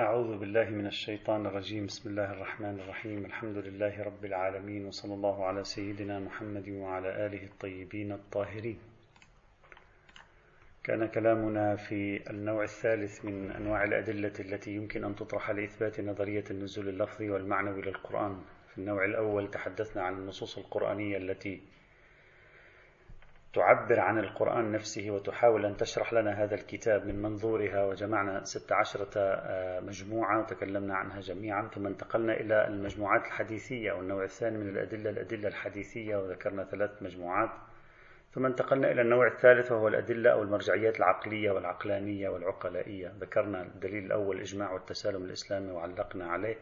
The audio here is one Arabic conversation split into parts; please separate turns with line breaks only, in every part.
أعوذ بالله من الشيطان الرجيم. بسم الله الرحمن الرحيم. الحمد لله رب العالمين وصلى الله على سيدنا محمد وعلى آله الطيبين الطاهرين. كان كلامنا في النوع الثالث من أنواع الأدلة التي يمكن أن تطرح لإثبات نظرية النزول اللفظي والمعنوي للقرآن. في النوع الأول تحدثنا عن النصوص القرآنية التي تعبر عن القرآن نفسه وتحاول أن تشرح لنا هذا الكتاب من منظورها وجمعنا ست عشرة آه، مجموعة وتكلمنا عنها جميعا ثم انتقلنا إلى المجموعات الحديثية أو النوع الثاني من الأدلة الأدلة الحديثية وذكرنا ثلاث مجموعات. ثم انتقلنا إلى النوع الثالث وهو الأدلة أو المرجعيات العقلية والعقلانية والعقلائية. ذكرنا الدليل الأول الإجماع والتسالم الإسلامي وعلقنا عليه.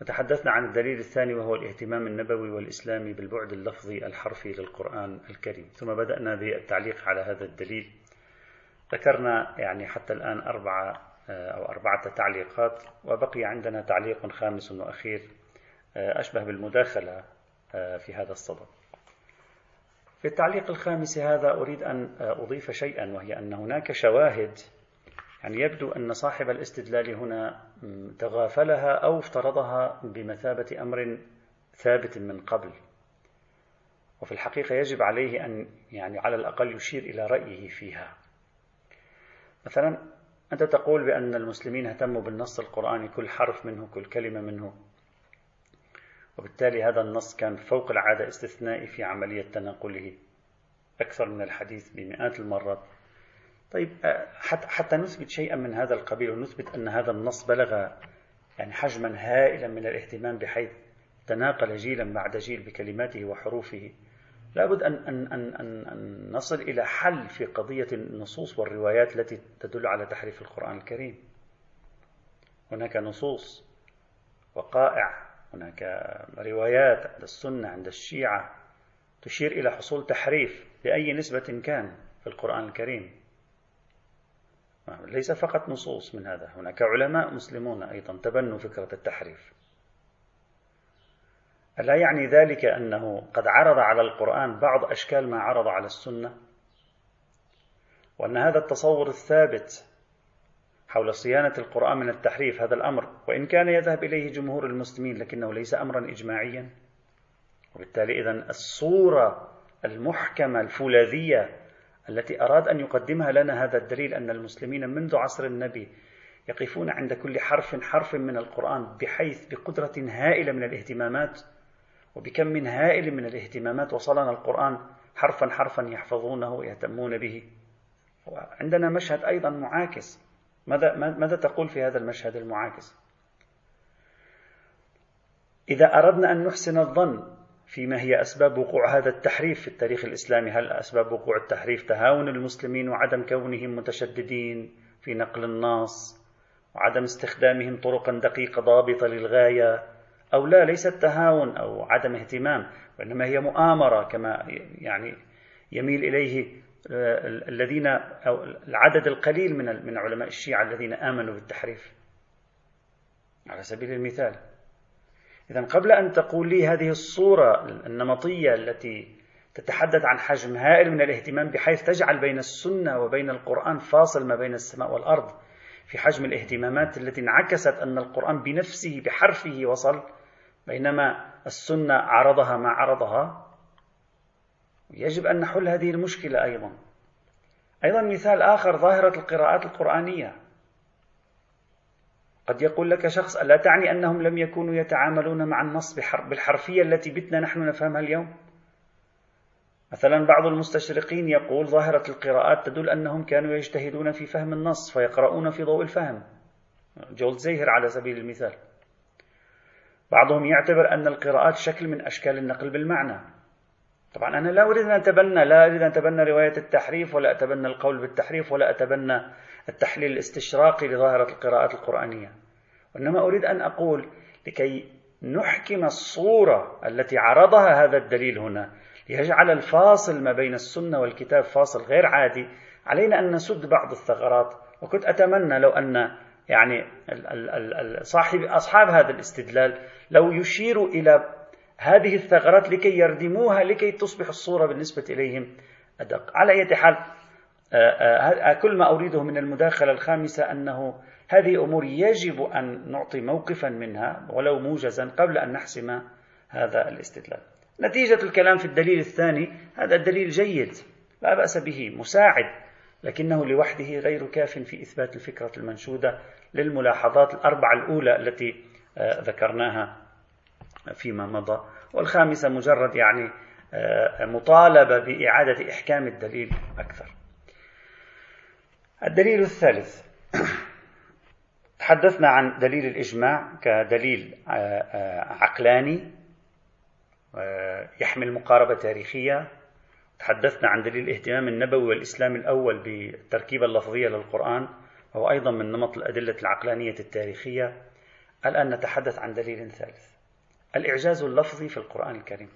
وتحدثنا عن الدليل الثاني وهو الاهتمام النبوي والإسلامي بالبعد اللفظي الحرفي للقرآن الكريم. ثم بدأنا بالتعليق على هذا الدليل. ذكرنا يعني حتى الآن أربعة آه، أو أربعة تعليقات وبقي عندنا تعليق خامس وأخير آه، أشبه بالمداخلة آه، في هذا الصدد. في التعليق الخامس هذا أريد أن أضيف شيئا وهي أن هناك شواهد يعني يبدو أن صاحب الاستدلال هنا تغافلها أو افترضها بمثابة أمر ثابت من قبل. وفي الحقيقة يجب عليه أن يعني على الأقل يشير إلى رأيه فيها. مثلا أنت تقول بأن المسلمين اهتموا بالنص القرآني كل حرف منه كل كلمة منه. وبالتالي هذا النص كان فوق العادة استثنائي في عملية تناقله. أكثر من الحديث بمئات المرات. طيب آه، حتى نثبت شيئا من هذا القبيل ونثبت أن هذا النص بلغ يعني حجما هائلا من الاهتمام بحيث تناقل جيلا بعد جيل بكلماته وحروفه. لابد أن, أن, أن, أن, أن نصل إلى حل في قضية النصوص والروايات التي تدل على تحريف القرآن الكريم. هناك نصوص وقائع هناك روايات عند السنة عند الشيعة تشير إلى حصول تحريف بأي نسبة كان في القرآن الكريم. ليس فقط نصوص من هذا. هناك علماء مسلمون أيضا تبنوا فكرة التحريف. ألا يعني ذلك أنه قد عرض على القرآن بعض أشكال ما عرض على السنة؟ وأن هذا التصور الثابت حول صيانة القرآن من التحريف هذا الأمر وإن كان يذهب إليه جمهور المسلمين لكنه ليس أمرا إجماعيا. وبالتالي إذا الصورة المحكمة الفولاذية التي أراد أن يقدمها لنا هذا الدليل أن المسلمين منذ عصر النبي يقفون عند كل حرف حرف من القرآن بحيث بقدرة هائلة من الاهتمامات وبكم من هائل من الاهتمامات وصلنا القرآن حرفا حرفا يحفظونه ويهتمون به. عندنا مشهد أيضا معاكس. ماذا, ماذا تقول في هذا المشهد المعاكس؟ إذا أردنا أن نحسن الظن فيما هي أسباب وقوع هذا التحريف في التاريخ الإسلامي. هل أسباب وقوع التحريف تهاون المسلمين وعدم كونهم متشددين في نقل النص وعدم استخدامهم طرقا دقيقة ضابطة للغاية أو لا ليست تهاون أو عدم اهتمام وإنما هي مؤامرة كما يعني يميل إليه آه، الذين أو العدد القليل من من علماء الشيعة الذين آمنوا بالتحريف. على سبيل المثال. إذا قبل أن تقول لي هذه الصورة النمطية التي تتحدث عن حجم هائل من الاهتمام بحيث تجعل بين السنة وبين القرآن فاصل ما بين السماء والأرض في حجم الاهتمامات التي انعكست أن القرآن بنفسه بحرفه وصل بينما السنة عرضها ما عرضها. يجب أن نحل هذه المشكلة أيضا. أيضا مثال آخر ظاهرة القراءات القرآنية. قد يقول لك شخص ألا تعني أنهم لم يكونوا يتعاملون مع النص بالحرفية التي بتنا نحن نفهمها اليوم؟ مثلا بعض المستشرقين يقول ظاهرة القراءات تدل أنهم كانوا يجتهدون في فهم النص فيقرؤون في ضوء الفهم. جولد زيهر على سبيل المثال. بعضهم يعتبر أن القراءات شكل من أشكال النقل بالمعنى. طبعا أنا لا أريد أن أتبنى لا أريد أن أتبنى رواية التحريف ولا أتبنى القول بالتحريف ولا أتبنى التحليل الاستشراقي لظاهرة القراءات القرآنية. وإنما أريد أن أقول لكي نحكم الصورة التي عرضها هذا الدليل هنا ليجعل الفاصل ما بين السنة والكتاب فاصل غير عادي علينا أن نسد بعض الثغرات. وكنت أتمنى لو أن يعني صاحب أصحاب هذا الاستدلال لو يشيروا إلى هذه الثغرات لكي يردموها لكي تصبح الصورة بالنسبة إليهم أدق. على أي حال كل ما أريده من المداخلة الخامسة أنه هذه أمور يجب أن نعطي موقفا منها ولو موجزا قبل أن نحسم هذا الاستدلال. نتيجة الكلام في الدليل الثاني هذا الدليل جيد لا بأس به مساعد لكنه لوحده غير كاف في إثبات الفكرة المنشودة للملاحظات الأربعة الأولى التي آه، ذكرناها فيما مضى. والخامسة مجرد يعني آه، مطالبة بإعادة إحكام الدليل أكثر. الدليل الثالث. تحدثنا عن دليل الإجماع كدليل آه، عقلاني يحمل مقاربة تاريخية. تحدثنا عن دليل الاهتمام النبوي والإسلام الأول بالتركيبة اللفظية للقرآن وهو أيضا من نمط الأدلة العقلانية التاريخية. الآن نتحدث عن دليل ثالث الإعجاز اللفظي في القرآن الكريم.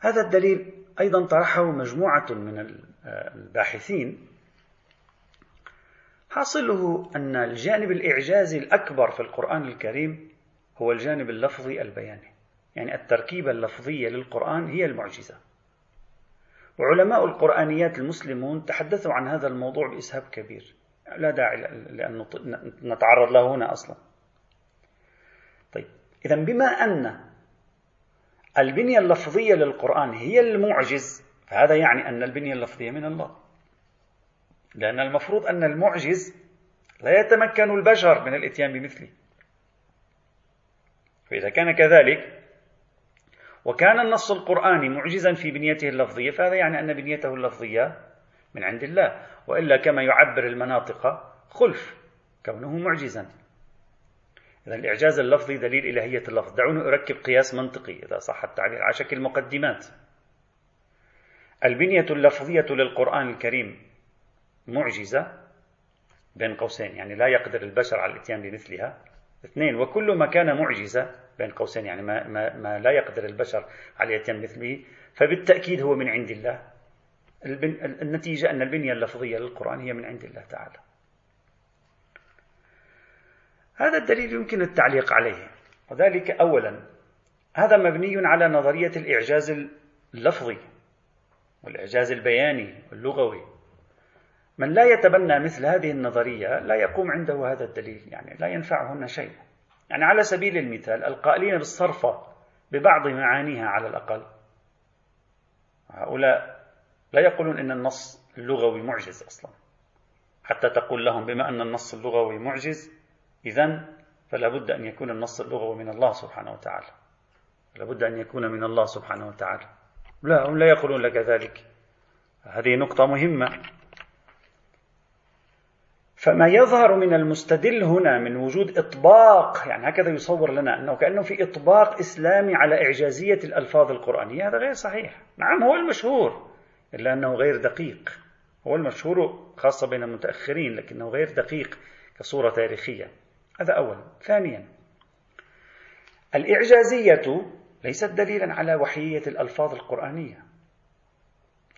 هذا الدليل أيضا طرحه مجموعة من الباحثين حاصله أن الجانب الإعجازي الأكبر في القرآن الكريم هو الجانب اللفظي البياني. يعني التركيبة اللفظية للقرآن هي المعجزة. وعلماء القرآنيات المسلمون تحدثوا عن هذا الموضوع بإسهاب كبير. لا داعي لأن نتعرض له هنا أصلا. طيب إذا بما أن البنية اللفظية للقرآن هي المعجز فهذا يعني أن البنية اللفظية من الله. لأن المفروض أن المعجز لا يتمكن البشر من الإتيان بمثله. فإذا كان كذلك وكان النص القرآني معجزا في بنيته اللفظية فهذا يعني أن بنيته اللفظية من عند الله. وإلا كما يعبر المناطق خلف كونه معجزا. إذا الإعجاز اللفظي دليل إلهية اللفظ. دعوني أركب قياس منطقي إذا صح التعبير على شكل مقدمات. البنية اللفظية للقرآن الكريم معجزة بين قوسين يعني لا يقدر البشر على الإتيان بمثلها. اثنين وكل ما كان معجزة بين قوسين يعني ما, ما, ما لا يقدر البشر على الإتيان مثله فبالتأكيد هو من عند الله. النتيجة أن البنية اللفظية للقرآن هي من عند الله تعالى. هذا الدليل يمكن التعليق عليه. وذلك أولا هذا مبني على نظرية الإعجاز اللفظي والإعجاز البياني واللغوي. من لا يتبنى مثل هذه النظرية لا يقوم عنده هذا الدليل يعني لا ينفعهن شيء. يعني على سبيل المثال القائلين بالصرفة ببعض معانيها على الأقل. هؤلاء لا يقولون إن النص اللغوي معجز أصلا. حتى تقول لهم بما أن النص اللغوي معجز إذا فلا بد أن يكون النص اللغوي من الله سبحانه وتعالى. لا بد أن يكون من الله سبحانه وتعالى. لا هم لا يقولون لك ذلك. هذه نقطة مهمة. فما يظهر من المستدل هنا من وجود إطباق يعني هكذا يصور لنا أنه كأنه في إطباق إسلامي على إعجازية الألفاظ القرآنية. هذا غير صحيح. نعم هو المشهور إلا أنه غير دقيق. هو المشهور خاصة بين المتأخرين لكنه غير دقيق كصورة تاريخية. هذا أولا ثانيا الإعجازية ليست دليلا على وحيية الألفاظ القرآنية.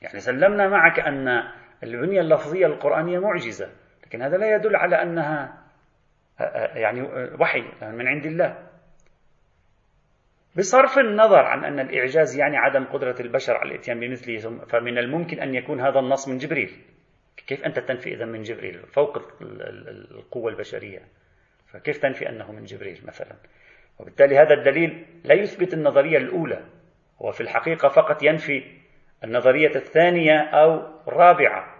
يعني سلمنا معك أن البنية اللفظية القرآنية معجزة. لكن هذا لا يدل على أنها يعني وحي من عند الله. بصرف النظر عن أن الإعجاز يعني عدم قدرة البشر على الإتيان بمثله فمن الممكن أن يكون هذا النص من جبريل. كيف أنت تنفي إذا من جبريل؟ فوق القوة البشرية. فكيف تنفي أنه من جبريل مثلا؟ وبالتالي هذا الدليل لا يثبت النظرية الأولى. هو في الحقيقة فقط ينفي النظرية الثانية أو الرابعة.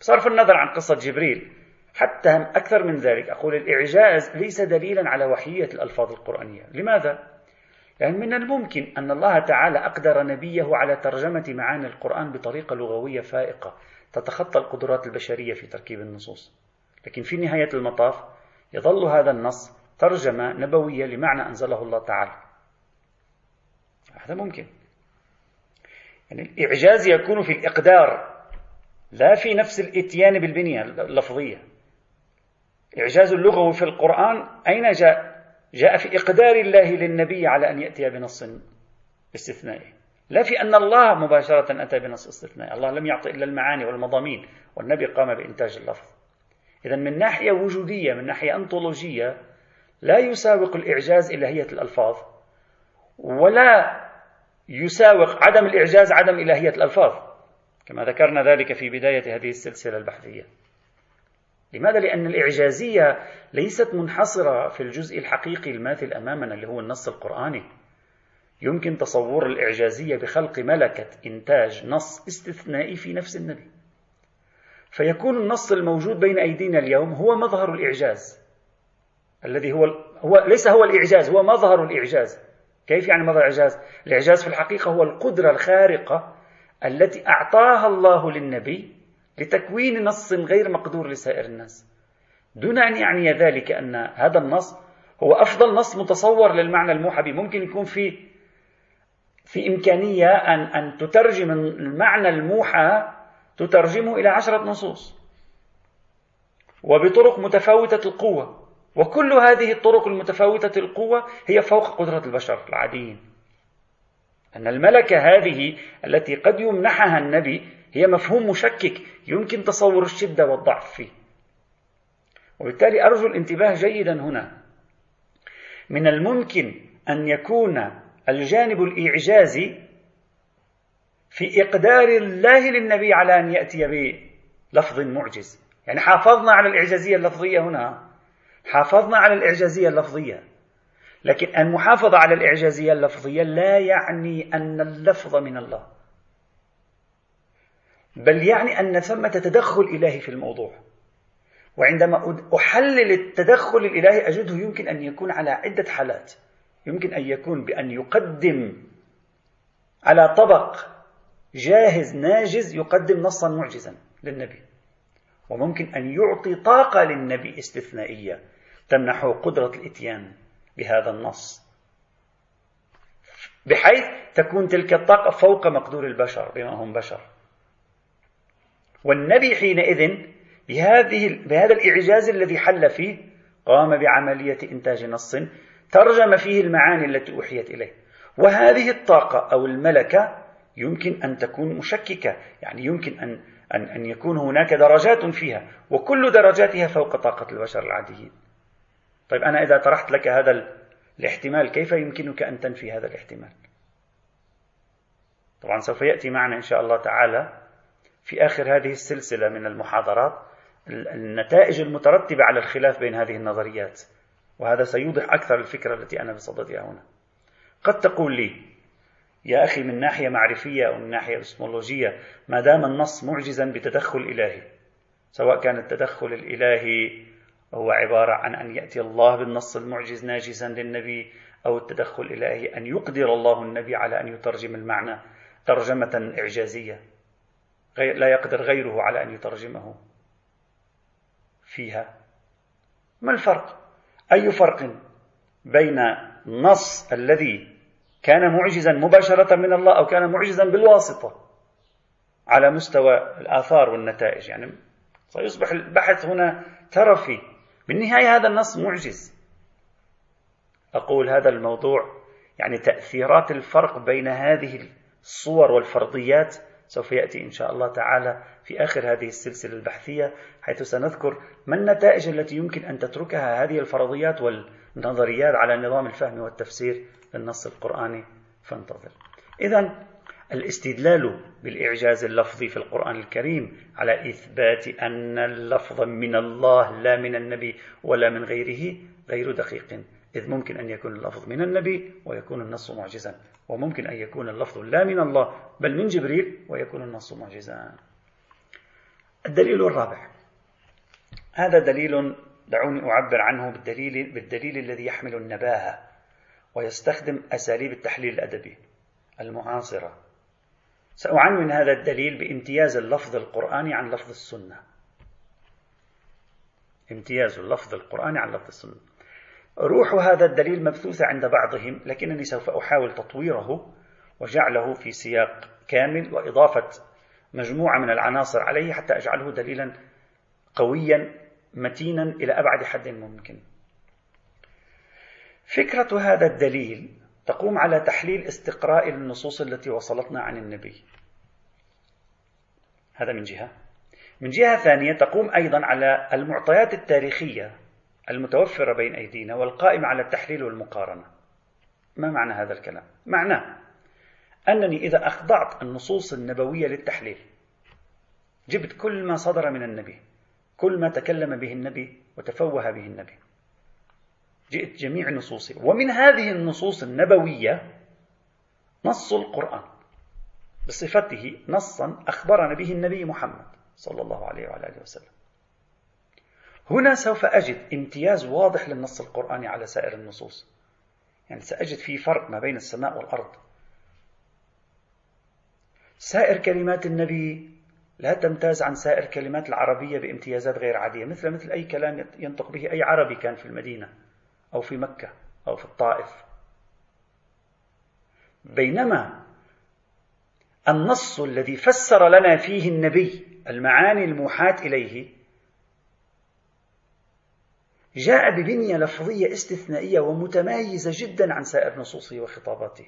بصرف النظر عن قصة جبريل. حتى أكثر من ذلك أقول الإعجاز ليس دليلا على وحية الألفاظ القرآنية. لماذا؟ لأن من الممكن أن الله تعالى أقدر نبيه على ترجمة معاني القرآن بطريقة لغوية فائقة تتخطى القدرات البشرية في تركيب النصوص. لكن في نهاية المطاف يظل هذا النص ترجمة نبوية لمعنى أنزله الله تعالى. هذا ممكن. يعني الإعجاز يكون في الإقدار. لا في نفس الإتيان بالبنية اللفظية. إعجاز اللغوي في القرآن أين جاء؟ جاء في إقدار الله للنبي على أن يأتي بنص استثنائي لا في أن الله مباشرة أتى بنص استثنائي الله لم يعطي إلا المعاني والمضامين والنبي قام بإنتاج اللفظ. إذا من ناحية وجودية من ناحية أنطولوجية لا يساوق الإعجاز إلهية الألفاظ ولا يساوق عدم الإعجاز عدم إلهية الألفاظ. كما ذكرنا ذلك في بداية هذه السلسلة البحثية لماذا؟ لأن الإعجازية ليست منحصرة في الجزء الحقيقي الماثل أمامنا اللي هو النص القرآني. يمكن تصور الإعجازية بخلق ملكة إنتاج نص استثنائي في نفس النبي. فيكون النص الموجود بين أيدينا اليوم هو مظهر الإعجاز. الذي هو هو ليس هو الإعجاز هو مظهر الإعجاز. كيف يعني مظهر الإعجاز؟ الإعجاز في الحقيقة هو القدرة الخارقة التي أعطاها الله للنبي لتكوين نص غير مقدور لسائر الناس. دون أن يعني ذلك أن هذا النص هو أفضل نص متصور للمعنى الموحى ممكن يكون في في إمكانية أن أن تترجم المعنى الموحى تترجمه إلى عشرة نصوص. وبطرق متفاوتة القوة. وكل هذه الطرق المتفاوتة القوة هي فوق قدرة البشر العاديين. أن الملكة هذه التي قد يمنحها النبي هي مفهوم مشكك يمكن تصور الشدة والضعف فيه. وبالتالي أرجو الانتباه جيدا هنا. من الممكن أن يكون الجانب الإعجازي في إقدار الله للنبي على أن يأتي بلفظ معجز. يعني حافظنا على الإعجازية اللفظية هنا. حافظنا على الإعجازية اللفظية. لكن المحافظة على الإعجازية اللفظية لا يعني أن اللفظ من الله. بل يعني أن ثمة تدخل إلهي في الموضوع. وعندما أحلل التدخل الإلهي أجده يمكن أن يكون على عدة حالات. يمكن أن يكون بأن يقدم على طبق جاهز ناجز يقدم نصا معجزا للنبي. وممكن أن يعطي طاقة للنبي استثنائية تمنحه قدرة الإتيان. بهذا النص. بحيث تكون تلك الطاقة فوق مقدور البشر بما هم بشر. والنبي حينئذ بهذه بهذا الإعجاز الذي حل فيه قام بعملية إنتاج نص ترجم فيه المعاني التي أوحيت إليه. وهذه الطاقة أو الملكة يمكن أن تكون مشككة يعني يمكن أن أن أن يكون هناك درجات فيها وكل درجاتها فوق طاقة البشر العاديين. طيب أنا إذا طرحت لك هذا الاحتمال كيف يمكنك أن تنفي هذا الاحتمال؟ طبعا سوف يأتي معنا إن شاء الله تعالى في آخر هذه السلسلة من المحاضرات النتائج المترتبة على الخلاف بين هذه النظريات وهذا سيوضح أكثر الفكرة التي أنا بصددها هنا. قد تقول لي يا أخي من ناحية معرفية أو من ناحية إسمولوجية ما دام النص معجزا بتدخل إلهي سواء كان التدخل الإلهي هو عبارة عن أن يأتي الله بالنص المعجز ناجزا للنبي أو التدخل الإلهي أن يقدر الله النبي على أن يترجم المعنى ترجمة إعجازية. لا يقدر غيره على أن يترجمه فيها. ما الفرق؟ أي فرق بين النص الذي كان معجزا مباشرة من الله أو كان معجزا بالواسطة على مستوى الآثار والنتائج؟ يعني سيصبح البحث هنا ترفي بالنهاية هذا النص معجز. أقول هذا الموضوع يعني تأثيرات الفرق بين هذه الصور والفرضيات سوف يأتي إن شاء الله تعالى في آخر هذه السلسلة البحثية حيث سنذكر ما النتائج التي يمكن أن تتركها هذه الفرضيات والنظريات على نظام الفهم والتفسير للنص القرآني. فانتظر. إذا الاستدلال بالإعجاز اللفظي في القرآن الكريم على إثبات أن اللفظ من الله لا من النبي ولا من غيره غير دقيق. إذ ممكن أن يكون اللفظ من النبي ويكون النص معجزا وممكن أن يكون اللفظ لا من الله بل من جبريل ويكون النص معجزا. الدليل الرابع. هذا دليل دعوني أعبر عنه بالدليل, بالدليل الذي يحمل النباهة ويستخدم أساليب التحليل الأدبي المعاصرة. سأعنون هذا الدليل بامتياز اللفظ القرآني عن لفظ السنة. امتياز اللفظ القرآني عن لفظ السنة. روح هذا الدليل مبثوثة عند بعضهم لكنني سوف أحاول تطويره وجعله في سياق كامل وإضافة مجموعة من العناصر عليه حتى أجعله دليلا قويا متينا إلى أبعد حد ممكن. فكرة هذا الدليل تقوم على تحليل استقراء النصوص التي وصلتنا عن النبي. هذا من جهة. من جهة ثانية تقوم أيضا على المعطيات التاريخية المتوفرة بين أيدينا والقائمة على التحليل والمقارنة. ما معنى هذا الكلام؟ معناه أنني إذا أخضعت النصوص النبوية للتحليل جبت كل ما صدر من النبي كل ما تكلم به النبي وتفوه به النبي جئت جميع نصوصه ومن هذه النصوص النبوية نص القرآن بصفته نصا أخبرنا به النبي محمد صلى الله عليه وعلى آله وسلم. هنا سوف أجد امتياز واضح للنص القرآني على سائر النصوص. يعني سأجد في فرق ما بين السماء والأرض. سائر كلمات النبي لا تمتاز عن سائر كلمات العربية بامتيازات غير عادية مثل مثل أي كلام ينطق به أي عربي كان في المدينة. أو في مكة أو في الطائف. بينما النص الذي فسر لنا فيه النبي المعاني الموحاة إليه جاء ببنية لفظية استثنائية ومتميزة جدا عن سائر نصوصه وخطاباته.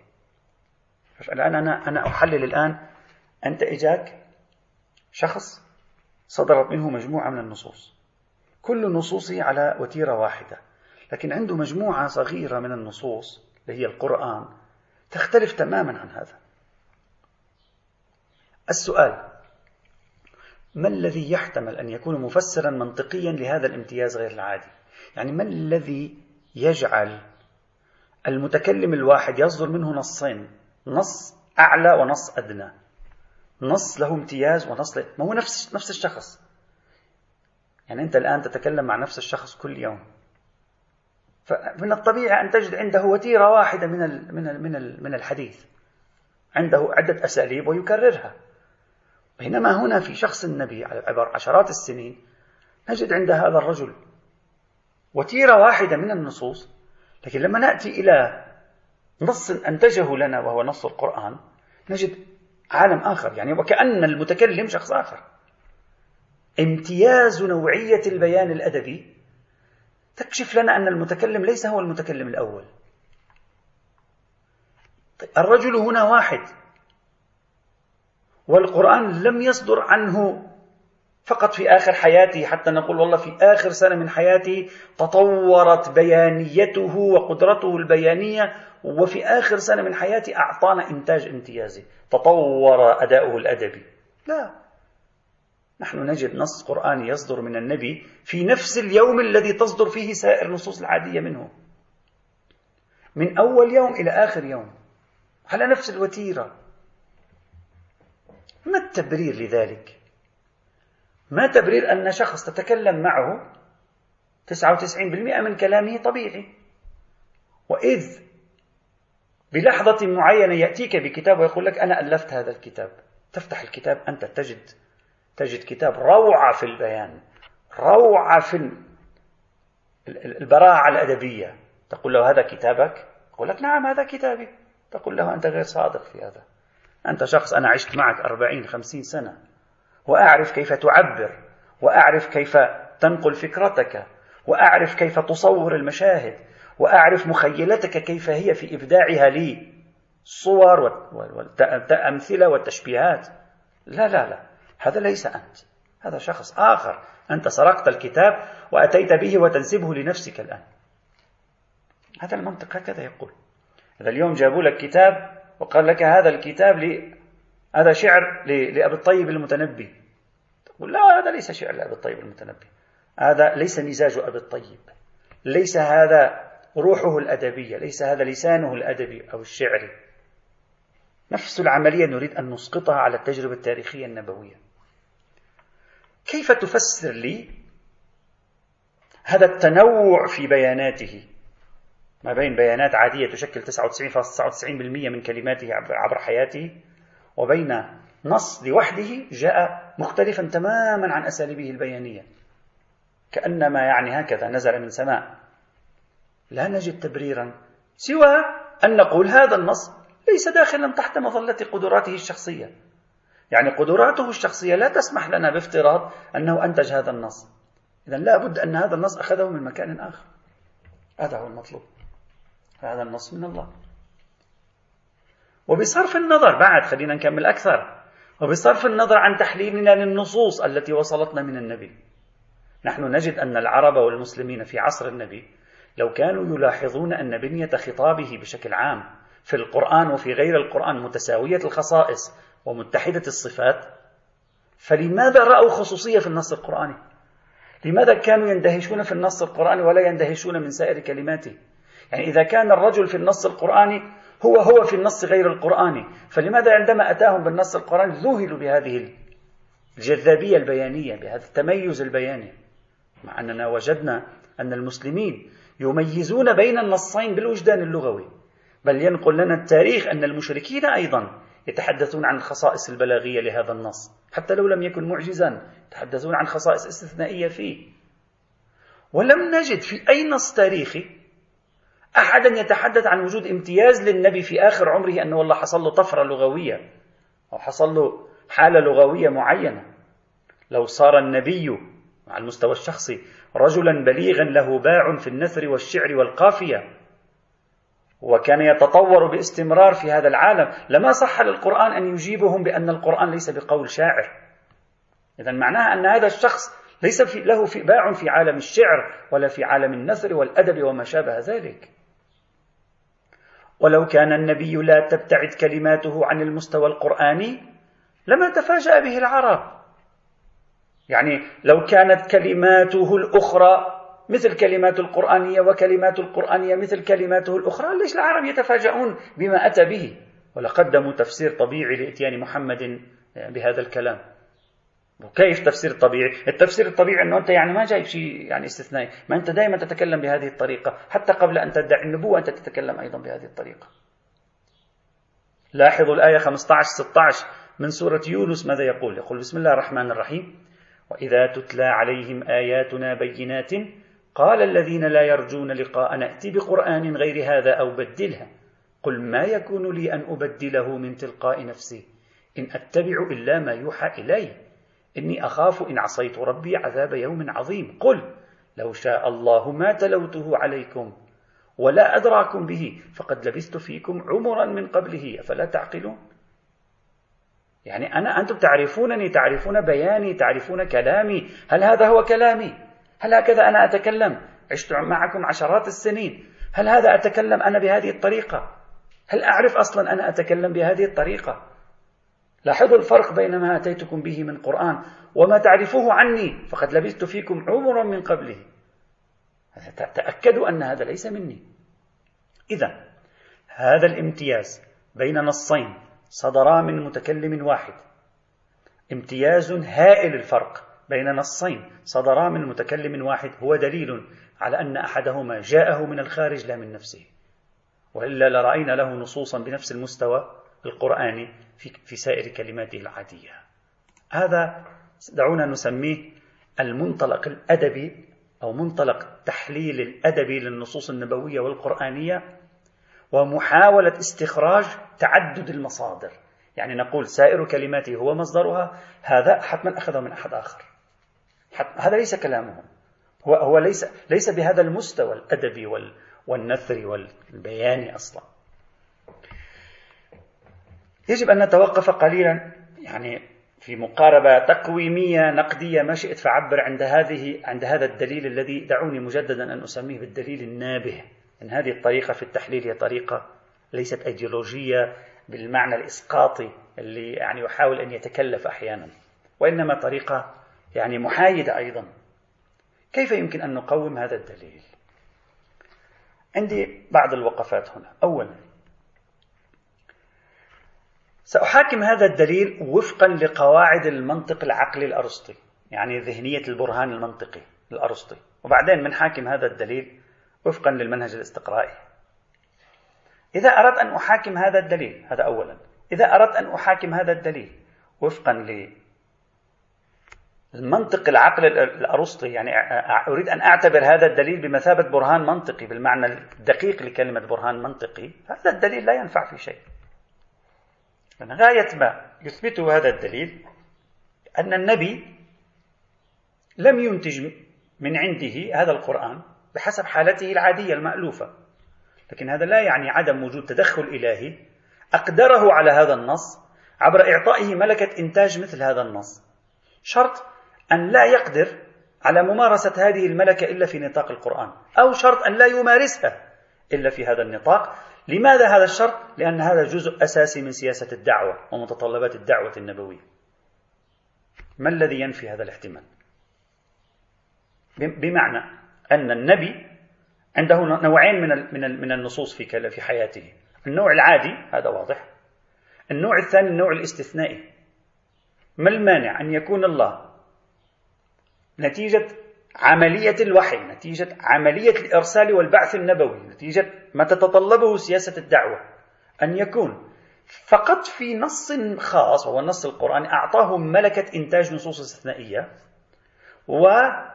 الآن أنا أنا أحلل الآن. أنت إجاك شخص صدرت منه مجموعة من النصوص. كل نصوصه على وتيرة واحدة. لكن عنده مجموعة صغيرة من النصوص اللي هي القرآن تختلف تماما عن هذا. السؤال ما الذي يحتمل أن يكون مفسرا منطقيا لهذا الامتياز غير العادي؟ يعني ما الذي يجعل المتكلم الواحد يصدر منه نصين؟ نص أعلى ونص أدنى. نص له امتياز ونص له ما هو نفس نفس الشخص. يعني أنت الآن تتكلم مع نفس الشخص كل يوم. فمن الطبيعي أن تجد عنده وتيرة واحدة من من من من الحديث. عنده عدة أساليب ويكررها. بينما هنا في شخص النبي على عبر عشرات السنين نجد عند هذا الرجل وتيرة واحدة من النصوص لكن لما نأتي إلى نص أنتجه لنا وهو نص القرآن نجد عالم آخر يعني وكأن المتكلم شخص آخر. امتياز نوعية البيان الأدبي تكشف لنا أن المتكلم ليس هو المتكلم الأول. طيب الرجل هنا واحد والقرآن لم يصدر عنه فقط في آخر حياته حتى نقول والله في آخر سنة من حياته تطورت بيانيته وقدرته البيانية وفي آخر سنة من حياته أعطانا إنتاج امتيازي تطور أداؤه الأدبي. لا. نحن نجد نص قرآني يصدر من النبي في نفس اليوم الذي تصدر فيه سائر النصوص العادية منه. من أول يوم إلى آخر يوم. على نفس الوتيرة. ما التبرير لذلك؟ ما تبرير أن شخص تتكلم معه 99% من كلامه طبيعي. وإذ بلحظة معينة يأتيك بكتاب ويقول لك أنا ألفت هذا الكتاب. تفتح الكتاب أنت تجد تجد كتاب روعة في البيان روعة في البراعة الأدبية. تقول له هذا كتابك؟ يقول لك نعم هذا كتابي. تقول له أنت غير صادق في هذا. أنت شخص أنا عشت معك أربعين خمسين سنة. وأعرف كيف تعبر وأعرف كيف تنقل فكرتك وأعرف كيف تصور المشاهد وأعرف مخيلتك كيف هي في إبداعها لي. الصور والأمثلة والتشبيهات لا لا لا. هذا ليس أنت هذا شخص آخر. أنت سرقت الكتاب وأتيت به وتنسبه لنفسك الآن. هذا المنطق هكذا يقول. هذا اليوم جابوا لك كتاب وقال لك هذا الكتاب لي هذا شعر لأبي الطيب المتنبي. تقول لا هذا ليس شعر لأبي الطيب المتنبي. هذا ليس مزاج أبي الطيب. ليس هذا روحه الأدبية. ليس هذا لسانه الأدبي أو الشعري نفس العملية نريد أن نسقطها على التجربة التاريخية النبوية. كيف تفسر لي هذا التنوع في بياناته؟ ما بين بيانات عادية تشكل 99.99% من كلماته عبر حياته وبين نص لوحده جاء مختلفا تماما عن أساليبه البيانية. كأنما يعني هكذا نزل من سماء. لا نجد تبريرا سوى أن نقول هذا النص ليس داخلا تحت مظلة قدراته الشخصية. يعني قدراته الشخصية لا تسمح لنا بافتراض أنه أنتج هذا النص. إذا لا بد أن هذا النص أخذه من مكان آخر. هذا هو المطلوب. هذا النص من الله. وبصرف النظر بعد خلينا نكمل أكثر. وبصرف النظر عن تحليلنا للنصوص التي وصلتنا من النبي. نحن نجد أن العرب والمسلمين في عصر النبي لو كانوا يلاحظون أن بنية خطابه بشكل عام في القرآن وفي غير القرآن متساوية الخصائص ومتحدة الصفات فلماذا رأوا خصوصية في النص القرآني؟ لماذا كانوا يندهشون في النص القرآني ولا يندهشون من سائر كلماته يعني إذا كان الرجل في النص القرآني هو هو في النص غير القرآني فلماذا عندما أتاهم بالنص القرآني ذهلوا بهذه الجذابية البيانية بهذا التميز البياني مع أننا وجدنا أن المسلمين يميزون بين النصين بالوجدان اللغوي بل ينقل لنا التاريخ أن المشركين أيضا يتحدثون عن الخصائص البلاغية لهذا النص. حتى لو لم يكن معجزا يتحدثون عن خصائص استثنائية فيه. ولم نجد في أي نص تاريخي أحدا يتحدث عن وجود امتياز للنبي في آخر عمره أنه والله حصل له طفرة لغوية أو حصل له حالة لغوية معينة. لو صار النبي على المستوى الشخصي رجلا بليغا له باع في النثر والشعر والقافية وكان يتطور باستمرار في هذا العالم لما صح للقرآن أن يجيبهم بأن القرآن ليس بقول شاعر. إذا معناها أن هذا الشخص ليس في له في باع في عالم الشعر ولا في عالم النثر والأدب وما شابه ذلك. ولو كان النبي لا تبتعد كلماته عن المستوى القرآني لما تفاجأ به العرب. يعني لو كانت كلماته الأخرى مثل كلمات القرآنية وكلمات القرآنية مثل كلماته الأخرى ليش العرب يتفاجؤون بما أتى به ولقدموا تفسير طبيعي لإتيان محمد بهذا الكلام وكيف تفسير طبيعي؟ التفسير الطبيعي أنه أنت يعني ما جايب شيء يعني استثنائي، ما أنت دائما تتكلم بهذه الطريقة، حتى قبل أن تدعي النبوة أنت تتكلم أيضا بهذه الطريقة. لاحظوا الآية 15 16 من سورة يونس ماذا يقول؟ يقول بسم الله الرحمن الرحيم: وإذا تتلى عليهم آياتنا بينات قال الذين لا يرجون لقاء نأتي بقرآن غير هذا أو بدلها. قل ما يكون لي أن أبدله من تلقاء نفسي؟ إن أتبع إلا ما يوحى إلي. إني أخاف إن عصيت ربي عذاب يوم عظيم. قل لو شاء الله ما تلوته عليكم ولا أدراكم به فقد لبثت فيكم عمرا من قبله. أفلا تعقلون؟ يعني أنا أنتم تعرفونني تعرفون بياني تعرفون كلامي. هل هذا هو كلامي؟ هل هكذا أنا أتكلم؟ عشت معكم عشرات السنين. هل هذا أتكلم أنا بهذه الطريقة؟ هل أعرف أصلا أنا أتكلم بهذه الطريقة؟ لاحظوا الفرق بين ما أتيتكم به من قرآن وما تعرفوه عني فقد لبثت فيكم عمرا من قبله. تأكدوا أن هذا ليس مني. إذا هذا الامتياز بين نصين صدرا من متكلم واحد. امتياز هائل الفرق. بين نصين صدرا من متكلم واحد هو دليل على أن أحدهما جاءه من الخارج لا من نفسه. وإلا لرأينا له نصوصا بنفس المستوى القرآني في, في سائر كلماته العادية. هذا دعونا نسميه المنطلق الأدبي أو منطلق التحليل الأدبي للنصوص النبوية والقرآنية ومحاولة استخراج تعدد المصادر. يعني نقول سائر كلماته هو مصدرها هذا حتما أخذه من أحد آخر. هذا ليس كلامهم هو هو ليس ليس بهذا المستوى الأدبي والنثري والبياني أصلا. يجب أن نتوقف قليلا يعني في مقاربة تقويمية نقدية ما شئت فعبر عند هذه عند هذا الدليل الذي دعوني مجددا أن أسميه بالدليل النابه إن هذه الطريقة في التحليل هي طريقة ليست أيديولوجية بالمعنى الإسقاطي اللي يعني يحاول أن يتكلف أحيانا وإنما طريقة يعني محايدة أيضا. كيف يمكن أن نقوم هذا الدليل؟ عندي بعض الوقفات هنا. أولا سأحاكم هذا الدليل وفقا لقواعد المنطق العقلي الأرسطي يعني ذهنية البرهان المنطقي الأرسطي. وبعدين بنحاكم هذا الدليل وفقا للمنهج الاستقرائي. إذا أردت أن أحاكم هذا الدليل هذا أولا. إذا أردت أن أحاكم هذا الدليل وفقا المنطق العقل الأرسطي يعني أريد أن أعتبر هذا الدليل بمثابة برهان منطقي بالمعنى الدقيق لكلمة برهان منطقي هذا الدليل لا ينفع في شيء. غاية ما يثبته هذا الدليل أن النبي لم ينتج من عنده هذا القرآن بحسب حالته العادية المألوفة. لكن هذا لا يعني عدم وجود تدخل إلهي أقدره على هذا النص عبر إعطائه ملكة إنتاج مثل هذا النص. شرط أن لا يقدر على ممارسة هذه الملكة إلا في نطاق القرآن أو شرط أن لا يمارسها إلا في هذا النطاق. لماذا هذا الشرط؟ لأن هذا جزء أساسي من سياسة الدعوة ومتطلبات الدعوة النبوية. ما الذي ينفي هذا الاحتمال؟ بمعنى أن النبي عنده نوعين من من النصوص في في حياته. النوع العادي هذا واضح. النوع الثاني النوع الاستثنائي. ما المانع أن يكون الله نتيجة عملية الوحي نتيجة عملية الإرسال والبعث النبوي نتيجة ما تتطلبه سياسة الدعوة. أن يكون فقط في نص خاص وهو النص القرآني أعطاه ملكة إنتاج نصوص استثنائية ولم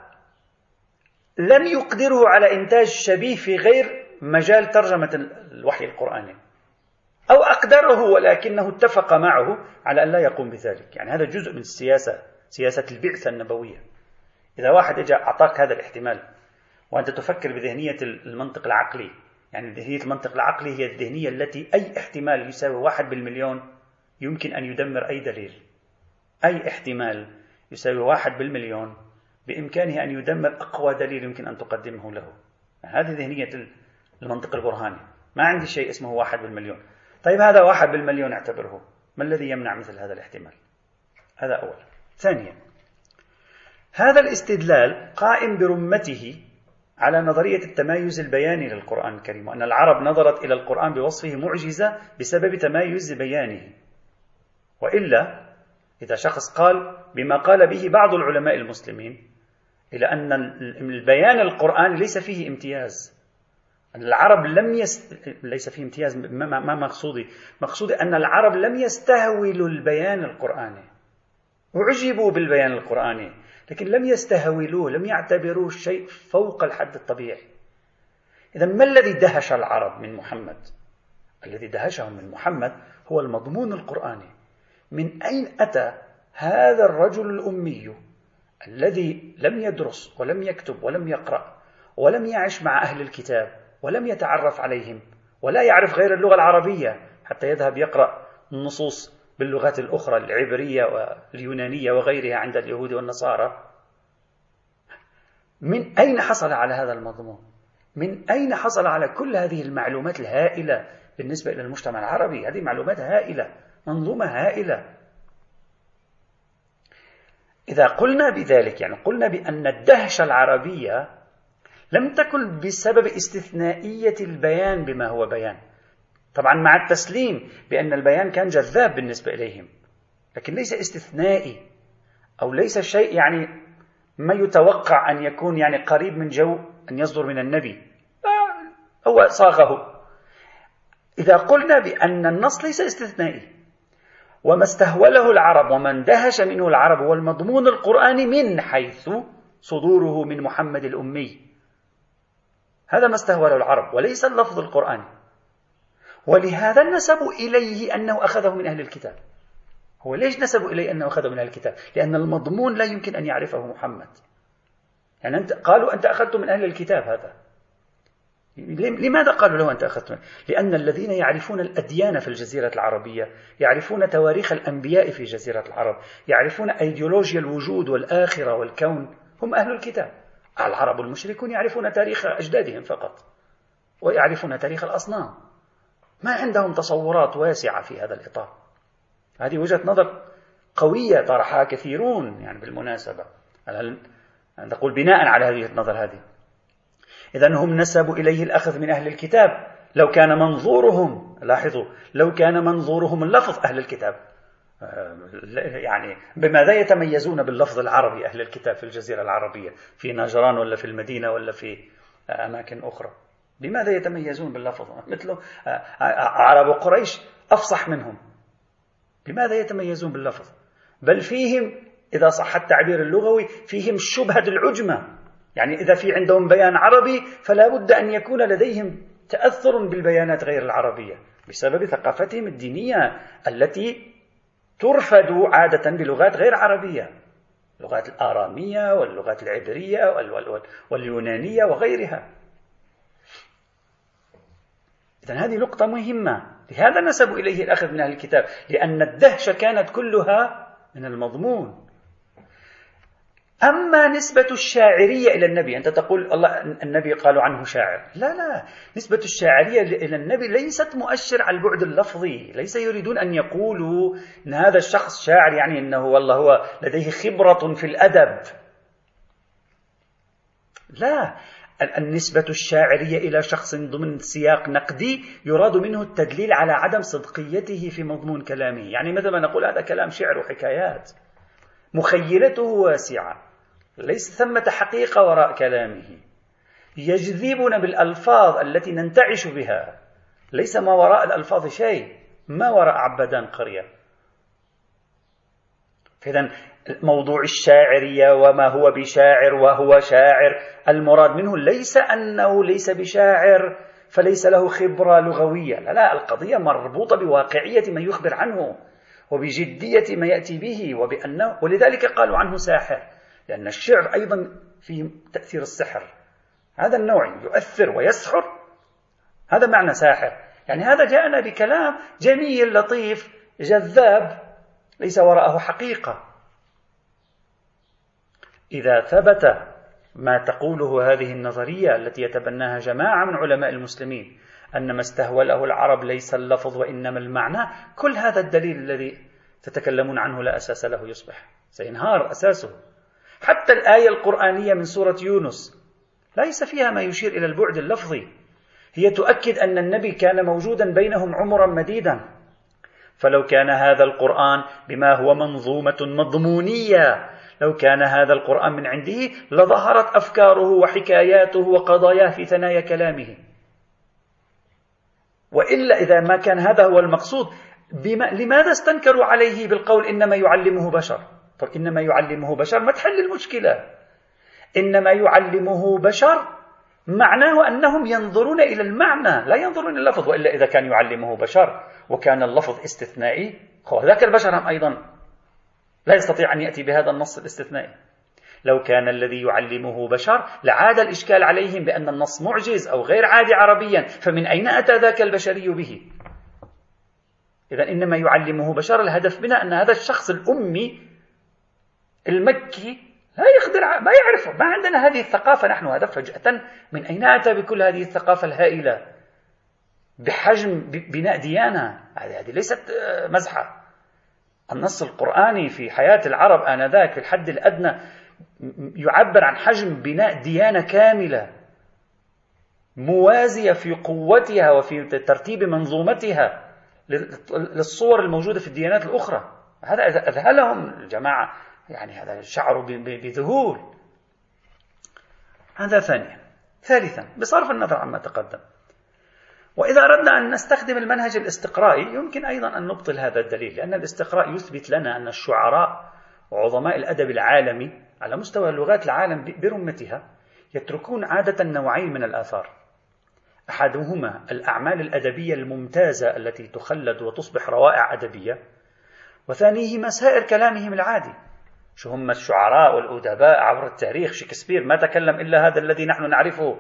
يقدره على إنتاج شبيه في غير مجال ترجمة الوحي القرآني. أو أقدره ولكنه اتفق معه على أن لا يقوم بذلك. يعني هذا جزء من السياسة سياسة البعثة النبوية. إذا واحد إجا أعطاك هذا الاحتمال وأنت تفكر بذهنية المنطق العقلي يعني ذهنية المنطق العقلي هي الذهنية التي أي احتمال يساوي واحد بالمليون يمكن أن يدمر أي دليل. أي احتمال يساوي واحد بالمليون بإمكانه أن يدمر أقوى دليل يمكن أن تقدمه له. هذه ذهنية المنطق البرهاني. ما عندي شيء اسمه واحد بالمليون. طيب هذا واحد بالمليون اعتبره. ما الذي يمنع مثل هذا الاحتمال؟ هذا أولا ثانيا هذا الاستدلال قائم برمته على نظرية التمايز البياني للقرآن الكريم وأن العرب نظرت إلى القرآن بوصفه معجزة بسبب تمايز بيانه. وإلا إذا شخص قال بما قال به بعض العلماء المسلمين إلى أن البيان القرآني ليس فيه امتياز أن العرب لم يست... ليس فيه امتياز ما, ما مقصودي؟ مقصودي أن العرب لم يستهولوا البيان القرآني. أعجبوا بالبيان القرآني. لكن لم يستهولوه لم يعتبروه شيء فوق الحد الطبيعي. إذا ما الذي دهش العرب من محمد؟ الذي دهشهم من محمد هو المضمون القرآني. من أين أتى هذا الرجل الأمي الذي لم يدرس ولم يكتب ولم يقرأ ولم يعش مع أهل الكتاب ولم يتعرف عليهم ولا يعرف غير اللغة العربية حتى يذهب يقرأ النصوص باللغات الأخرى العبرية واليونانية وغيرها عند اليهود والنصارى من أين حصل على هذا المضمون؟ من أين حصل على كل هذه المعلومات الهائلة بالنسبة إلى المجتمع العربي؟ هذه معلومات هائلة، منظومة هائلة. إذا قلنا بذلك يعني قلنا بأن الدهشة العربية لم تكن بسبب استثنائية البيان بما هو بيان، طبعا مع التسليم بأن البيان كان جذاب بالنسبة إليهم لكن ليس استثنائي أو ليس شيء يعني ما يتوقع أن يكون يعني قريب من جو أن يصدر من النبي. هو صاغه. إذا قلنا بأن النص ليس استثنائي وما استهوله العرب وما اندهش منه العرب هو المضمون القرآني من حيث صدوره من محمد الأمي هذا ما استهوله العرب وليس اللفظ القرآني. ولهذا نسبوا إليه أنه أخذه من أهل الكتاب. هو ليش نسبوا إليه أنه أخذه من أهل الكتاب؟ لأن المضمون لا يمكن أن يعرفه محمد. يعني أنت قالوا أنت أخذته من أهل الكتاب هذا. لماذا قالوا له أنت أخذت منه؟ لأن الذين يعرفون الأديان في الجزيرة العربية يعرفون تواريخ الأنبياء في جزيرة العرب يعرفون أيديولوجيا الوجود والآخرة والكون هم أهل الكتاب. العرب المشركون يعرفون تاريخ أجدادهم فقط ويعرفون تاريخ الأصنام. ما عندهم تصورات واسعة في هذا الإطار. هذه وجهة نظر قوية طرحها كثيرون يعني بالمناسبة. نقول بناء على هذه النظر هذه؟ إذا هم نسبوا إليه الأخذ من أهل الكتاب. لو كان منظورهم لاحظوا لو كان منظورهم اللفظ أهل الكتاب. يعني بماذا يتميزون باللفظ العربي أهل الكتاب في الجزيرة العربية في نجران ولا في المدينة ولا في أماكن أخرى. بماذا يتميزون باللفظ؟ مثل آه، آه، عرب قريش أفصح منهم. بماذا يتميزون باللفظ؟ بل فيهم إذا صح التعبير اللغوي فيهم شبهة العجمة. يعني إذا في عندهم بيان عربي فلا بد أن يكون لديهم تأثر بالبيانات غير العربية بسبب ثقافتهم الدينية التي ترفد عادة بلغات غير عربية. اللغات الآرامية واللغات العبرية واليونانية وغيرها. إذا هذه نقطة مهمة. لهذا نسبوا إليه الأخذ من أهل الكتاب لأن الدهشة كانت كلها من المضمون. أما نسبة الشاعرية إلى النبي أنت تقول الله النبي قالوا عنه شاعر. لا لا. نسبة الشاعرية إلى النبي ليست مؤشر على البعد اللفظي. ليس يريدون أن يقولوا أن هذا الشخص شاعر يعني أنه والله هو لديه خبرة في الأدب. لا. النسبة الشاعرية إلى شخص ضمن سياق نقدي يراد منه التدليل على عدم صدقيته في مضمون كلامه. يعني مثل ما نقول هذا كلام شعر وحكايات. مخيلته واسعة. ليس ثمة حقيقة وراء كلامه. يجذبنا بالألفاظ التي ننتعش بها. ليس ما وراء الألفاظ شيء. ما وراء عبدان قرية. إذا موضوع الشاعرية وما هو بشاعر وهو شاعر. المراد منه ليس أنه ليس بشاعر فليس له خبرة لغوية. لا لا القضية مربوطة بواقعية ما يخبر عنه وبجدية ما يأتي به وبأنه ولذلك قالوا عنه ساحر لأن الشعر أيضا فيه تأثير السحر. هذا النوع يؤثر ويسحر. هذا معنى ساحر. يعني هذا جاءنا بكلام جميل لطيف جذاب ليس وراءه حقيقة. إذا ثبت ما تقوله هذه النظرية التي يتبناها جماعة من علماء المسلمين أن ما استهوله العرب ليس اللفظ وإنما المعنى كل هذا الدليل الذي تتكلمون عنه لا أساس له يصبح سينهار أساسه. حتى الآية القرآنية من سورة يونس ليس فيها ما يشير إلى البعد اللفظي. هي تؤكد أن النبي كان موجودا بينهم عمرا مديدا. فلو كان هذا القرآن بما هو منظومة مضمونية لو كان هذا القرآن من عنده لظهرت أفكاره وحكاياته وقضاياه في ثنايا كلامه. وإلا إذا ما كان هذا هو المقصود بما لماذا استنكروا عليه بالقول إنما يعلمه بشر؟ طب إنما يعلمه بشر ما تحل المشكلة. إنما يعلمه بشر معناه أنهم ينظرون إلى المعنى لا ينظرون إلى اللفظ وإلا إذا كان يعلمه بشر وكان اللفظ استثنائي ذاك البشر هم أيضا لا يستطيع أن يأتي بهذا النص الاستثنائي. لو كان الذي يعلمه بشر لعاد الإشكال عليهم بأن النص معجز أو غير عادي عربيا فمن أين أتى ذاك البشري به؟ إذا إنما يعلمه بشر الهدف منها أن هذا الشخص الأمي المكي لا يقدر ما يعرف ما عندنا هذه الثقافة نحن هذا فجأة. من أين أتى بكل هذه الثقافة الهائلة؟ بحجم بناء ديانة. هذه ليست آه، مزحة. النص القرآني في حياة العرب آنذاك في الحد الأدنى يعبر عن حجم بناء ديانة كاملة موازية في قوتها وفي ترتيب منظومتها للصور الموجودة في الديانات الأخرى. هذا أذهلهم الجماعة يعني هذا شعروا بذهول. هذا ثانيا. ثالثا بصرف النظر عما تقدم. وإذا أردنا أن نستخدم المنهج الاستقرائي يمكن أيضا أن نبطل هذا الدليل لأن الاستقراء يثبت لنا أن الشعراء وعظماء الأدب العالمي على مستوى لغات العالم برمتها يتركون عادة نوعين من الآثار. أحدهما الأعمال الأدبية الممتازة التي تخلد وتصبح روائع أدبية وثانيهما سائر كلامهم العادي. شو هم الشعراء والأدباء عبر التاريخ؟ شكسبير ما تكلم إلا هذا الذي نحن نعرفه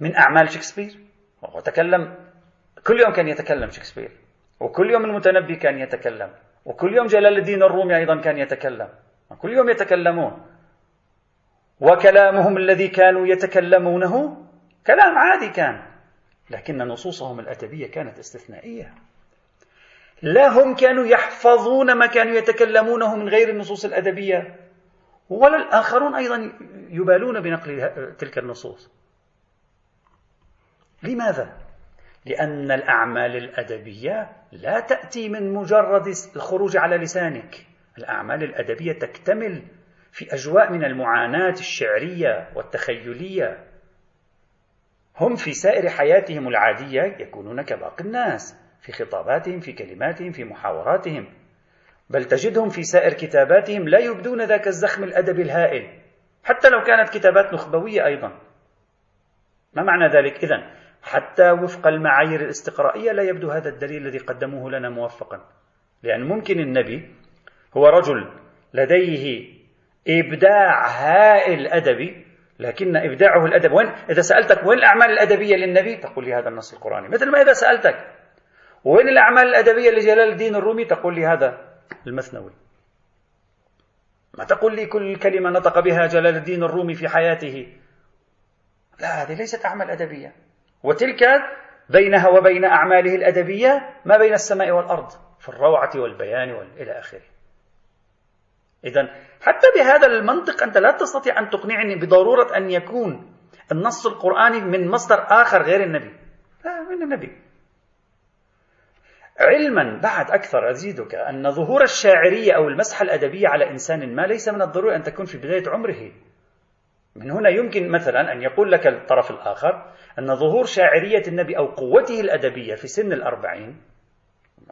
من أعمال شكسبير. وتكلم كل يوم كان يتكلم شكسبير. وكل يوم المتنبي كان يتكلم. وكل يوم جلال الدين الرومي أيضا كان يتكلم. كل يوم يتكلمون. وكلامهم الذي كانوا يتكلمونه كلام عادي كان. لكن نصوصهم الأدبية كانت استثنائية. لا هم كانوا يحفظون ما كانوا يتكلمونه من غير النصوص الأدبية. ولا الآخرون أيضا يبالون بنقل تلك النصوص. لماذا؟ لأن الأعمال الأدبية لا تأتي من مجرد الخروج على لسانك. الأعمال الأدبية تكتمل في أجواء من المعاناة الشعرية والتخيلية. هم في سائر حياتهم العادية يكونون كباقي الناس في خطاباتهم في كلماتهم في محاوراتهم. بل تجدهم في سائر كتاباتهم لا يبدون ذاك الزخم الأدبي الهائل. حتى لو كانت كتابات نخبوية أيضا. ما معنى ذلك؟ إذن حتى وفق المعايير الاستقرائية لا يبدو هذا الدليل الذي قدموه لنا موفقا. لأن ممكن النبي هو رجل لديه إبداع هائل أدبي لكن إبداعه الأدب وين؟ إذا سألتك وين الأعمال الأدبية للنبي؟ تقول لي هذا النص القرآني. مثل ما إذا سألتك وين الأعمال الأدبية لجلال الدين الرومي؟ تقول لي هذا المثنوي. ما تقول لي كل كلمة نطق بها جلال الدين الرومي في حياته؟ لا هذه ليست أعمال أدبية. وتلك بينها وبين أعماله الأدبية ما بين السماء والأرض في الروعة والبيان وإلى آخره. إذا حتى بهذا المنطق أنت لا تستطيع أن تقنعني بضرورة أن يكون النص القرآني من مصدر آخر غير النبي. لا من النبي. علما بعد أكثر أزيدك أن ظهور الشاعرية أو المسحة الأدبية على إنسان ما ليس من الضروري أن تكون في بداية عمره. من هنا يمكن مثلا أن يقول لك الطرف الآخر أن ظهور شاعرية النبي أو قوته الأدبية في سن الأربعين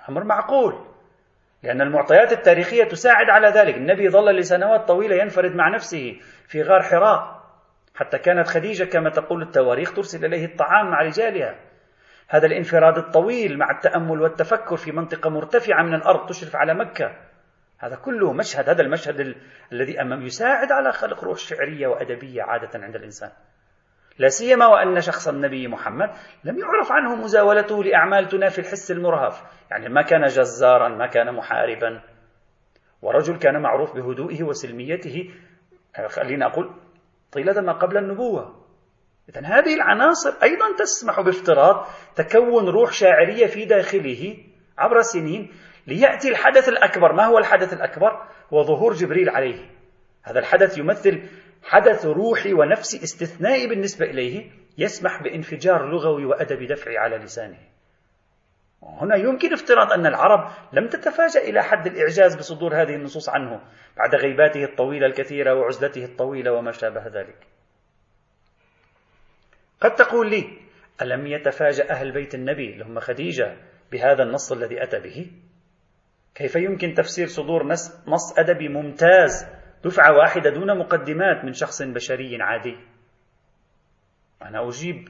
أمر معقول لأن المعطيات التاريخية تساعد على ذلك. النبي ظل لسنوات طويلة ينفرد مع نفسه في غار حراء حتى كانت خديجة كما تقول التواريخ ترسل إليه الطعام مع رجالها. هذا الانفراد الطويل مع التأمل والتفكر في منطقة مرتفعة من الأرض تشرف على مكة. هذا كله مشهد هذا المشهد ال... الذي أمام يساعد على خلق روح شعرية وأدبية عادة عند الإنسان. لا سيما وأن شخص النبي محمد لم يعرف عنه مزاولته لأعمال تنافي الحس المرهف. يعني ما كان جزارا ما كان محاربا. ورجل كان معروف بهدوئه وسلميته. خلينا أقول طيلة ما قبل النبوة. إذا هذه العناصر أيضا تسمح بافتراض تكون روح شاعرية في داخله عبر السنين ليأتي الحدث الأكبر. ما هو الحدث الأكبر؟ هو ظهور جبريل عليه. هذا الحدث يمثل حدث روحي ونفسي استثنائي بالنسبة إليه يسمح بانفجار لغوي وأدبي دفعي على لسانه. هنا يمكن افتراض أن العرب لم تتفاجأ إلى حد الإعجاز بصدور هذه النصوص عنه بعد غيباته الطويلة الكثيرة وعزلته الطويلة وما شابه ذلك. قد تقول لي ألم يتفاجأ أهل بيت النبي اللي هم خديجة بهذا النص الذي أتى به؟ كيف يمكن تفسير صدور نص, أدبي ممتاز دفعة واحدة دون مقدمات من شخص بشري عادي؟ أنا أجيب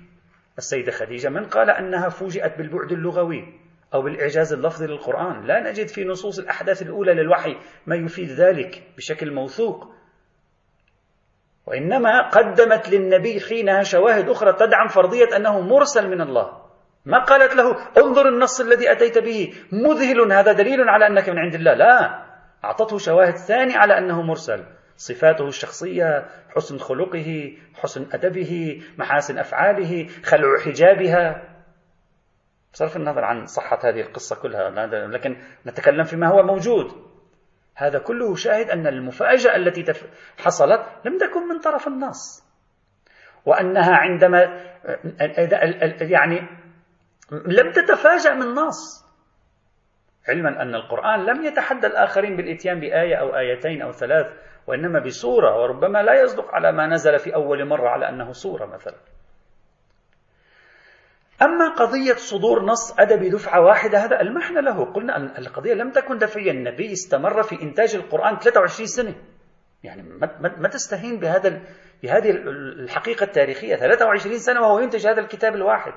السيدة خديجة من قال أنها فوجئت بالبعد اللغوي أو بالإعجاز اللفظي للقرآن. لا نجد في نصوص الأحداث الأولى للوحي ما يفيد ذلك بشكل موثوق. وإنما قدمت للنبي حينها شواهد أخرى تدعم فرضية أنه مرسل من الله. ما قالت له انظر النص الذي أتيت به مذهل هذا دليل على أنك من عند الله. لا أعطته شواهد ثانية على أنه مرسل. صفاته الشخصية حسن خلقه حسن أدبه محاسن أفعاله خلع حجابها. بصرف النظر عن صحة هذه القصة كلها لكن نتكلم فيما هو موجود. هذا كله شاهد أن المفاجأة التي حصلت لم تكن من طرف النص. وأنها عندما يعني لم تتفاجأ من نص. علما أن القرآن لم يتحدى الآخرين بالإتيان بآية أو آيتين أو ثلاث وإنما بصورة وربما لا يصدق على ما نزل في أول مرة على أنه صورة مثلا. أما قضية صدور نص أدبي دفعة واحدة هذا المحنة له. قلنا أن القضية لم تكن دفعية النبي استمر في إنتاج القرآن 23 سنة. يعني ما تستهين بهذا بهذه الحقيقة التاريخية 23 سنة وهو ينتج هذا الكتاب الواحد.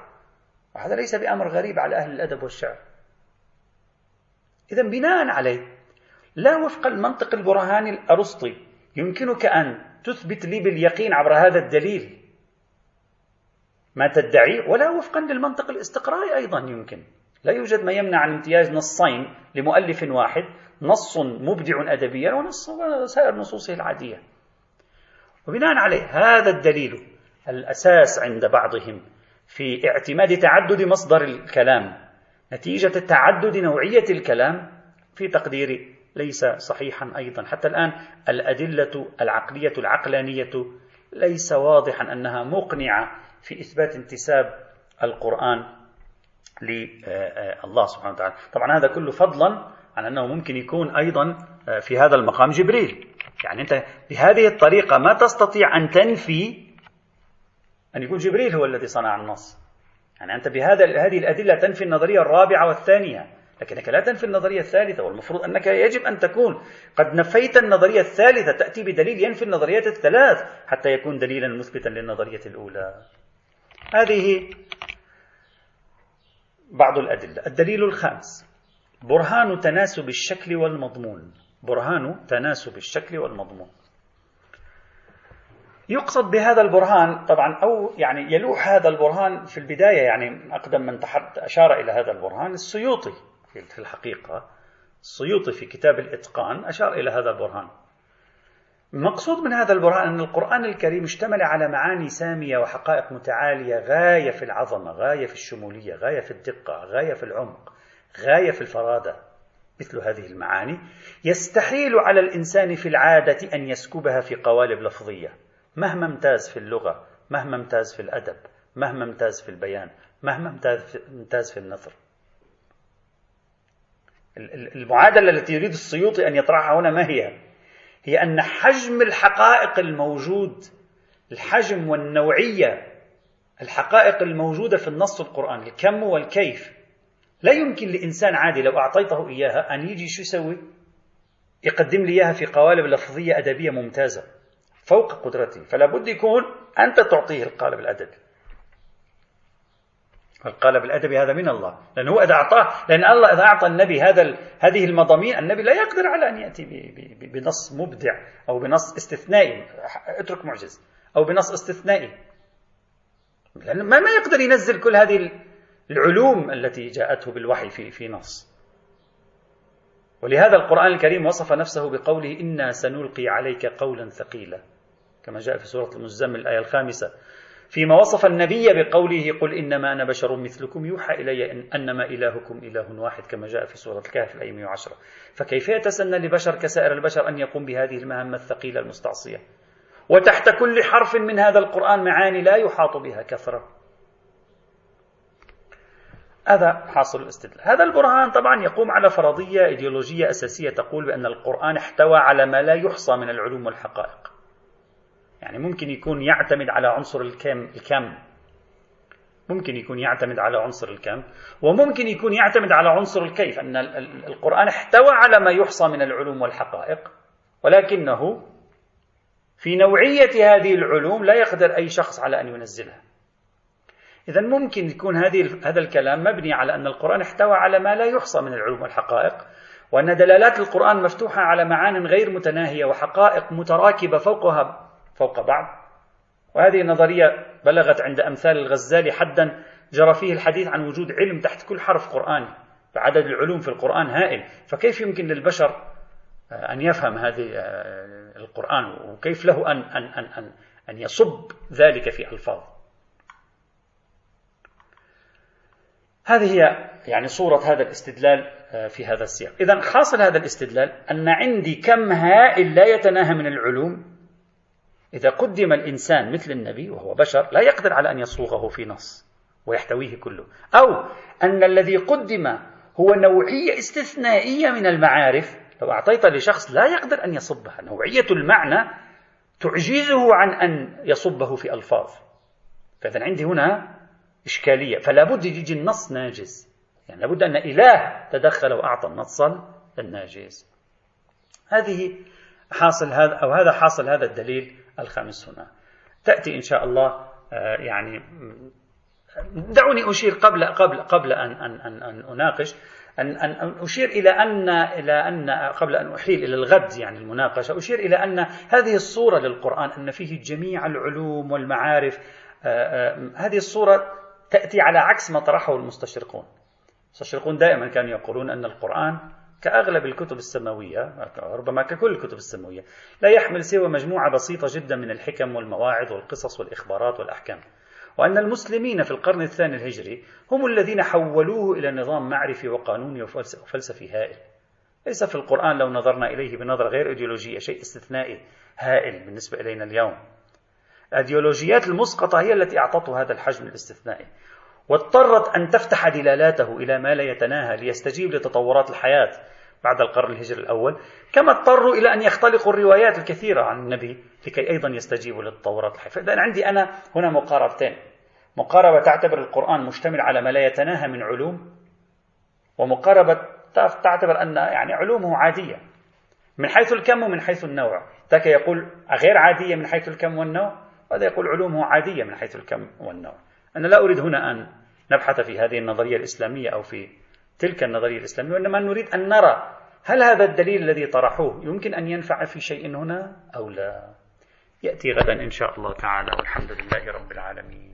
وهذا ليس بأمر غريب على أهل الأدب والشعر. إذا بناء عليه لا وفق المنطق البرهاني الأرسطي يمكنك أن تثبت لي باليقين عبر هذا الدليل. ما تدعي؟ ولا وفقا للمنطق الاستقرائي أيضا يمكن. لا يوجد ما يمنع عن امتياز نصين لمؤلف واحد نص مبدع أدبيا ونص سائر نصوصه العادية. وبناء عليه هذا الدليل الأساس عند بعضهم. في اعتماد تعدد مصدر الكلام. نتيجة تعدد نوعية الكلام في تقديري ليس صحيحا أيضا. حتى الآن الأدلة العقلية العقلانية ليس واضحا أنها مقنعة في إثبات انتساب القرآن لله سبحانه وتعالى. طبعا هذا كله فضلا عن أنه ممكن يكون أيضا في هذا المقام جبريل. يعني أنت بهذه الطريقة ما تستطيع أن تنفي أن يكون جبريل هو الذي صنع النص. يعني أنت بهذا هذه الأدلة تنفي النظرية الرابعة والثانية. لكنك لا تنفي النظرية الثالثة والمفروض أنك يجب أن تكون قد نفيت النظرية الثالثة. تأتي بدليل ينفي النظريات الثلاث حتى يكون دليلا مثبتا للنظرية الأولى. هذه بعض الأدلة. الدليل الخامس برهان تناسب الشكل والمضمون. برهان تناسب الشكل والمضمون. يقصد بهذا البرهان طبعا أو يعني يلوح هذا البرهان في البداية يعني أقدم من تحت أشار إلى هذا البرهان السيوطي في الحقيقة السيوطي في كتاب الإتقان أشار إلى هذا البرهان. المقصود من هذا البرهان أن القرآن الكريم اشتمل على معاني سامية وحقائق متعالية غاية في العظمة غاية في الشمولية غاية في الدقة غاية في العمق غاية في الفرادة. مثل هذه المعاني يستحيل على الإنسان في العادة أن يسكبها في قوالب لفظية. مهما امتاز في اللغة مهما امتاز في الأدب مهما امتاز في البيان مهما امتاز في النثر. المعادلة التي يريد السيوطي أن يطرحها هنا ما هي؟ هي أن حجم الحقائق الموجود الحجم والنوعية الحقائق الموجودة في النص القرآني الكم والكيف لا يمكن لإنسان عادي لو أعطيته إياها أن يجي شو يسوي؟ يقدم لي إياها في قوالب لفظية أدبية ممتازة. فوق قدرته فلا بد يكون أنت تعطيه القالب الأدبي القالب الأدبي هذا من الله لأنه هو إذا أعطاه لأن الله إذا أعطى النبي هذا هذه المضامين النبي لا يقدر على أن يأتي بنص مبدع أو بنص استثنائي اترك معجز أو بنص استثنائي. لأنه ما يقدر ينزل كل هذه العلوم التي جاءته بالوحي في في نص. ولهذا القرآن الكريم وصف نفسه بقوله إنا سنلقي عليك قولا ثقيلا. كما جاء في سورة المزمل الآية الخامسة. فيما وصف النبي بقوله قل إنما أنا بشر مثلكم يوحى إلي إن أنما إلهكم إله واحد كما جاء في سورة الكهف الآية 110 فكيف يتسنى لبشر كسائر البشر أن يقوم بهذه المهمة الثقيلة المستعصية؟ وتحت كل حرف من هذا القرآن معاني لا يحاط بها كثرة. هذا حاصل الاستدلال. هذا البرهان طبعا يقوم على فرضية إيديولوجية أساسية تقول بأن القرآن احتوى على ما لا يحصى من العلوم والحقائق. يعني ممكن يكون يعتمد على عنصر الكم الكم. ممكن يكون يعتمد على عنصر الكم. وممكن يكون يعتمد على عنصر الكيف أن القرآن احتوى على ما يحصى من العلوم والحقائق. ولكنه في نوعية هذه العلوم لا يقدر أي شخص على أن ينزلها. إذا ممكن يكون هذه هذا الكلام مبني على أن القرآن احتوى على ما لا يحصى من العلوم والحقائق وأن دلالات القرآن مفتوحة على معان غير متناهية وحقائق متراكبة فوقها فوق بعض. وهذه النظرية بلغت عند أمثال الغزالي حدا جرى فيه الحديث عن وجود علم تحت كل حرف قرآني فعدد العلوم في القرآن هائل. فكيف يمكن للبشر أن يفهم هذه آه، القرآن؟ وكيف له أن أن أن أن, أن يصب ذلك في ألفاظ؟ هذه هي يعني صورة هذا الاستدلال آه، في هذا السياق. إذا حاصل هذا الاستدلال أن عندي كم هائل لا يتناهى من العلوم؟ إذا قدم الإنسان مثل النبي وهو بشر لا يقدر على أن يصوغه في نص ويحتويه كله. أو أن الذي قدم هو نوعية استثنائية من المعارف. لو أعطيت لشخص لا يقدر أن يصبها. نوعية المعنى تعجزه عن أن يصبه في ألفاظ. فإذا عندي هنا إشكالية. فلا بد يجي النص ناجز. يعني لابد أن إله تدخل وأعطى النص الناجز. هذه حاصل هذا أو هذا حاصل هذا الدليل الخامس هنا. تأتي إن شاء الله آه، يعني دعوني أشير قبل قبل قبل أن أن أن, أن أناقش أن أن أشير إلى أن إلى أن قبل أن أحيل إلى الغد يعني المناقشة أشير إلى أن هذه الصورة للقرآن أن فيه جميع العلوم والمعارف آه، آه، هذه الصورة تأتي على عكس ما طرحه المستشرقون. المستشرقون دائما كانوا يقولون أن القرآن كأغلب الكتب السماوية ربما ككل الكتب السماوية لا يحمل سوى مجموعة بسيطة جدا من الحكم والمواعظ والقصص والإخبارات والأحكام. وأن المسلمين في القرن الثاني الهجري هم الذين حولوه إلى نظام معرفي وقانوني وفلسفي هائل. ليس في القرآن لو نظرنا إليه بنظرة غير إيديولوجية شيء استثنائي هائل بالنسبة إلينا اليوم. الأيديولوجيات المسقطة هي التي أعطته هذا الحجم الإستثنائي. واضطرت أن تفتح دلالاتته إلى ما لا يتناهى ليستجيب لتطورات الحياة بعد القرن الهجري الأول كما اضطروا إلى أن يختلقوا الروايات الكثيرة عن النبي لكي أيضا يستجيبوا للتطورات الحياة. فإذا عندي أنا هنا مقاربتين. مقاربة تعتبر القرآن مشتمل على ما لا يتناهى من علوم ومقاربة تعتبر أن يعني علومه عادية. من حيث الكم ومن حيث النوع. ذاك يقول غير عادية من حيث الكم والنوع وهذا يقول علومه عادية من حيث الكم والنوع. أنا لا أريد هنا أن نبحث في هذه النظرية الإسلامية أو في تلك النظرية الإسلامية وإنما نريد أن نرى هل هذا الدليل الذي طرحوه يمكن أن ينفع في شيء هنا أو لا. يأتي غدا إن شاء الله تعالى والحمد لله رب العالمين.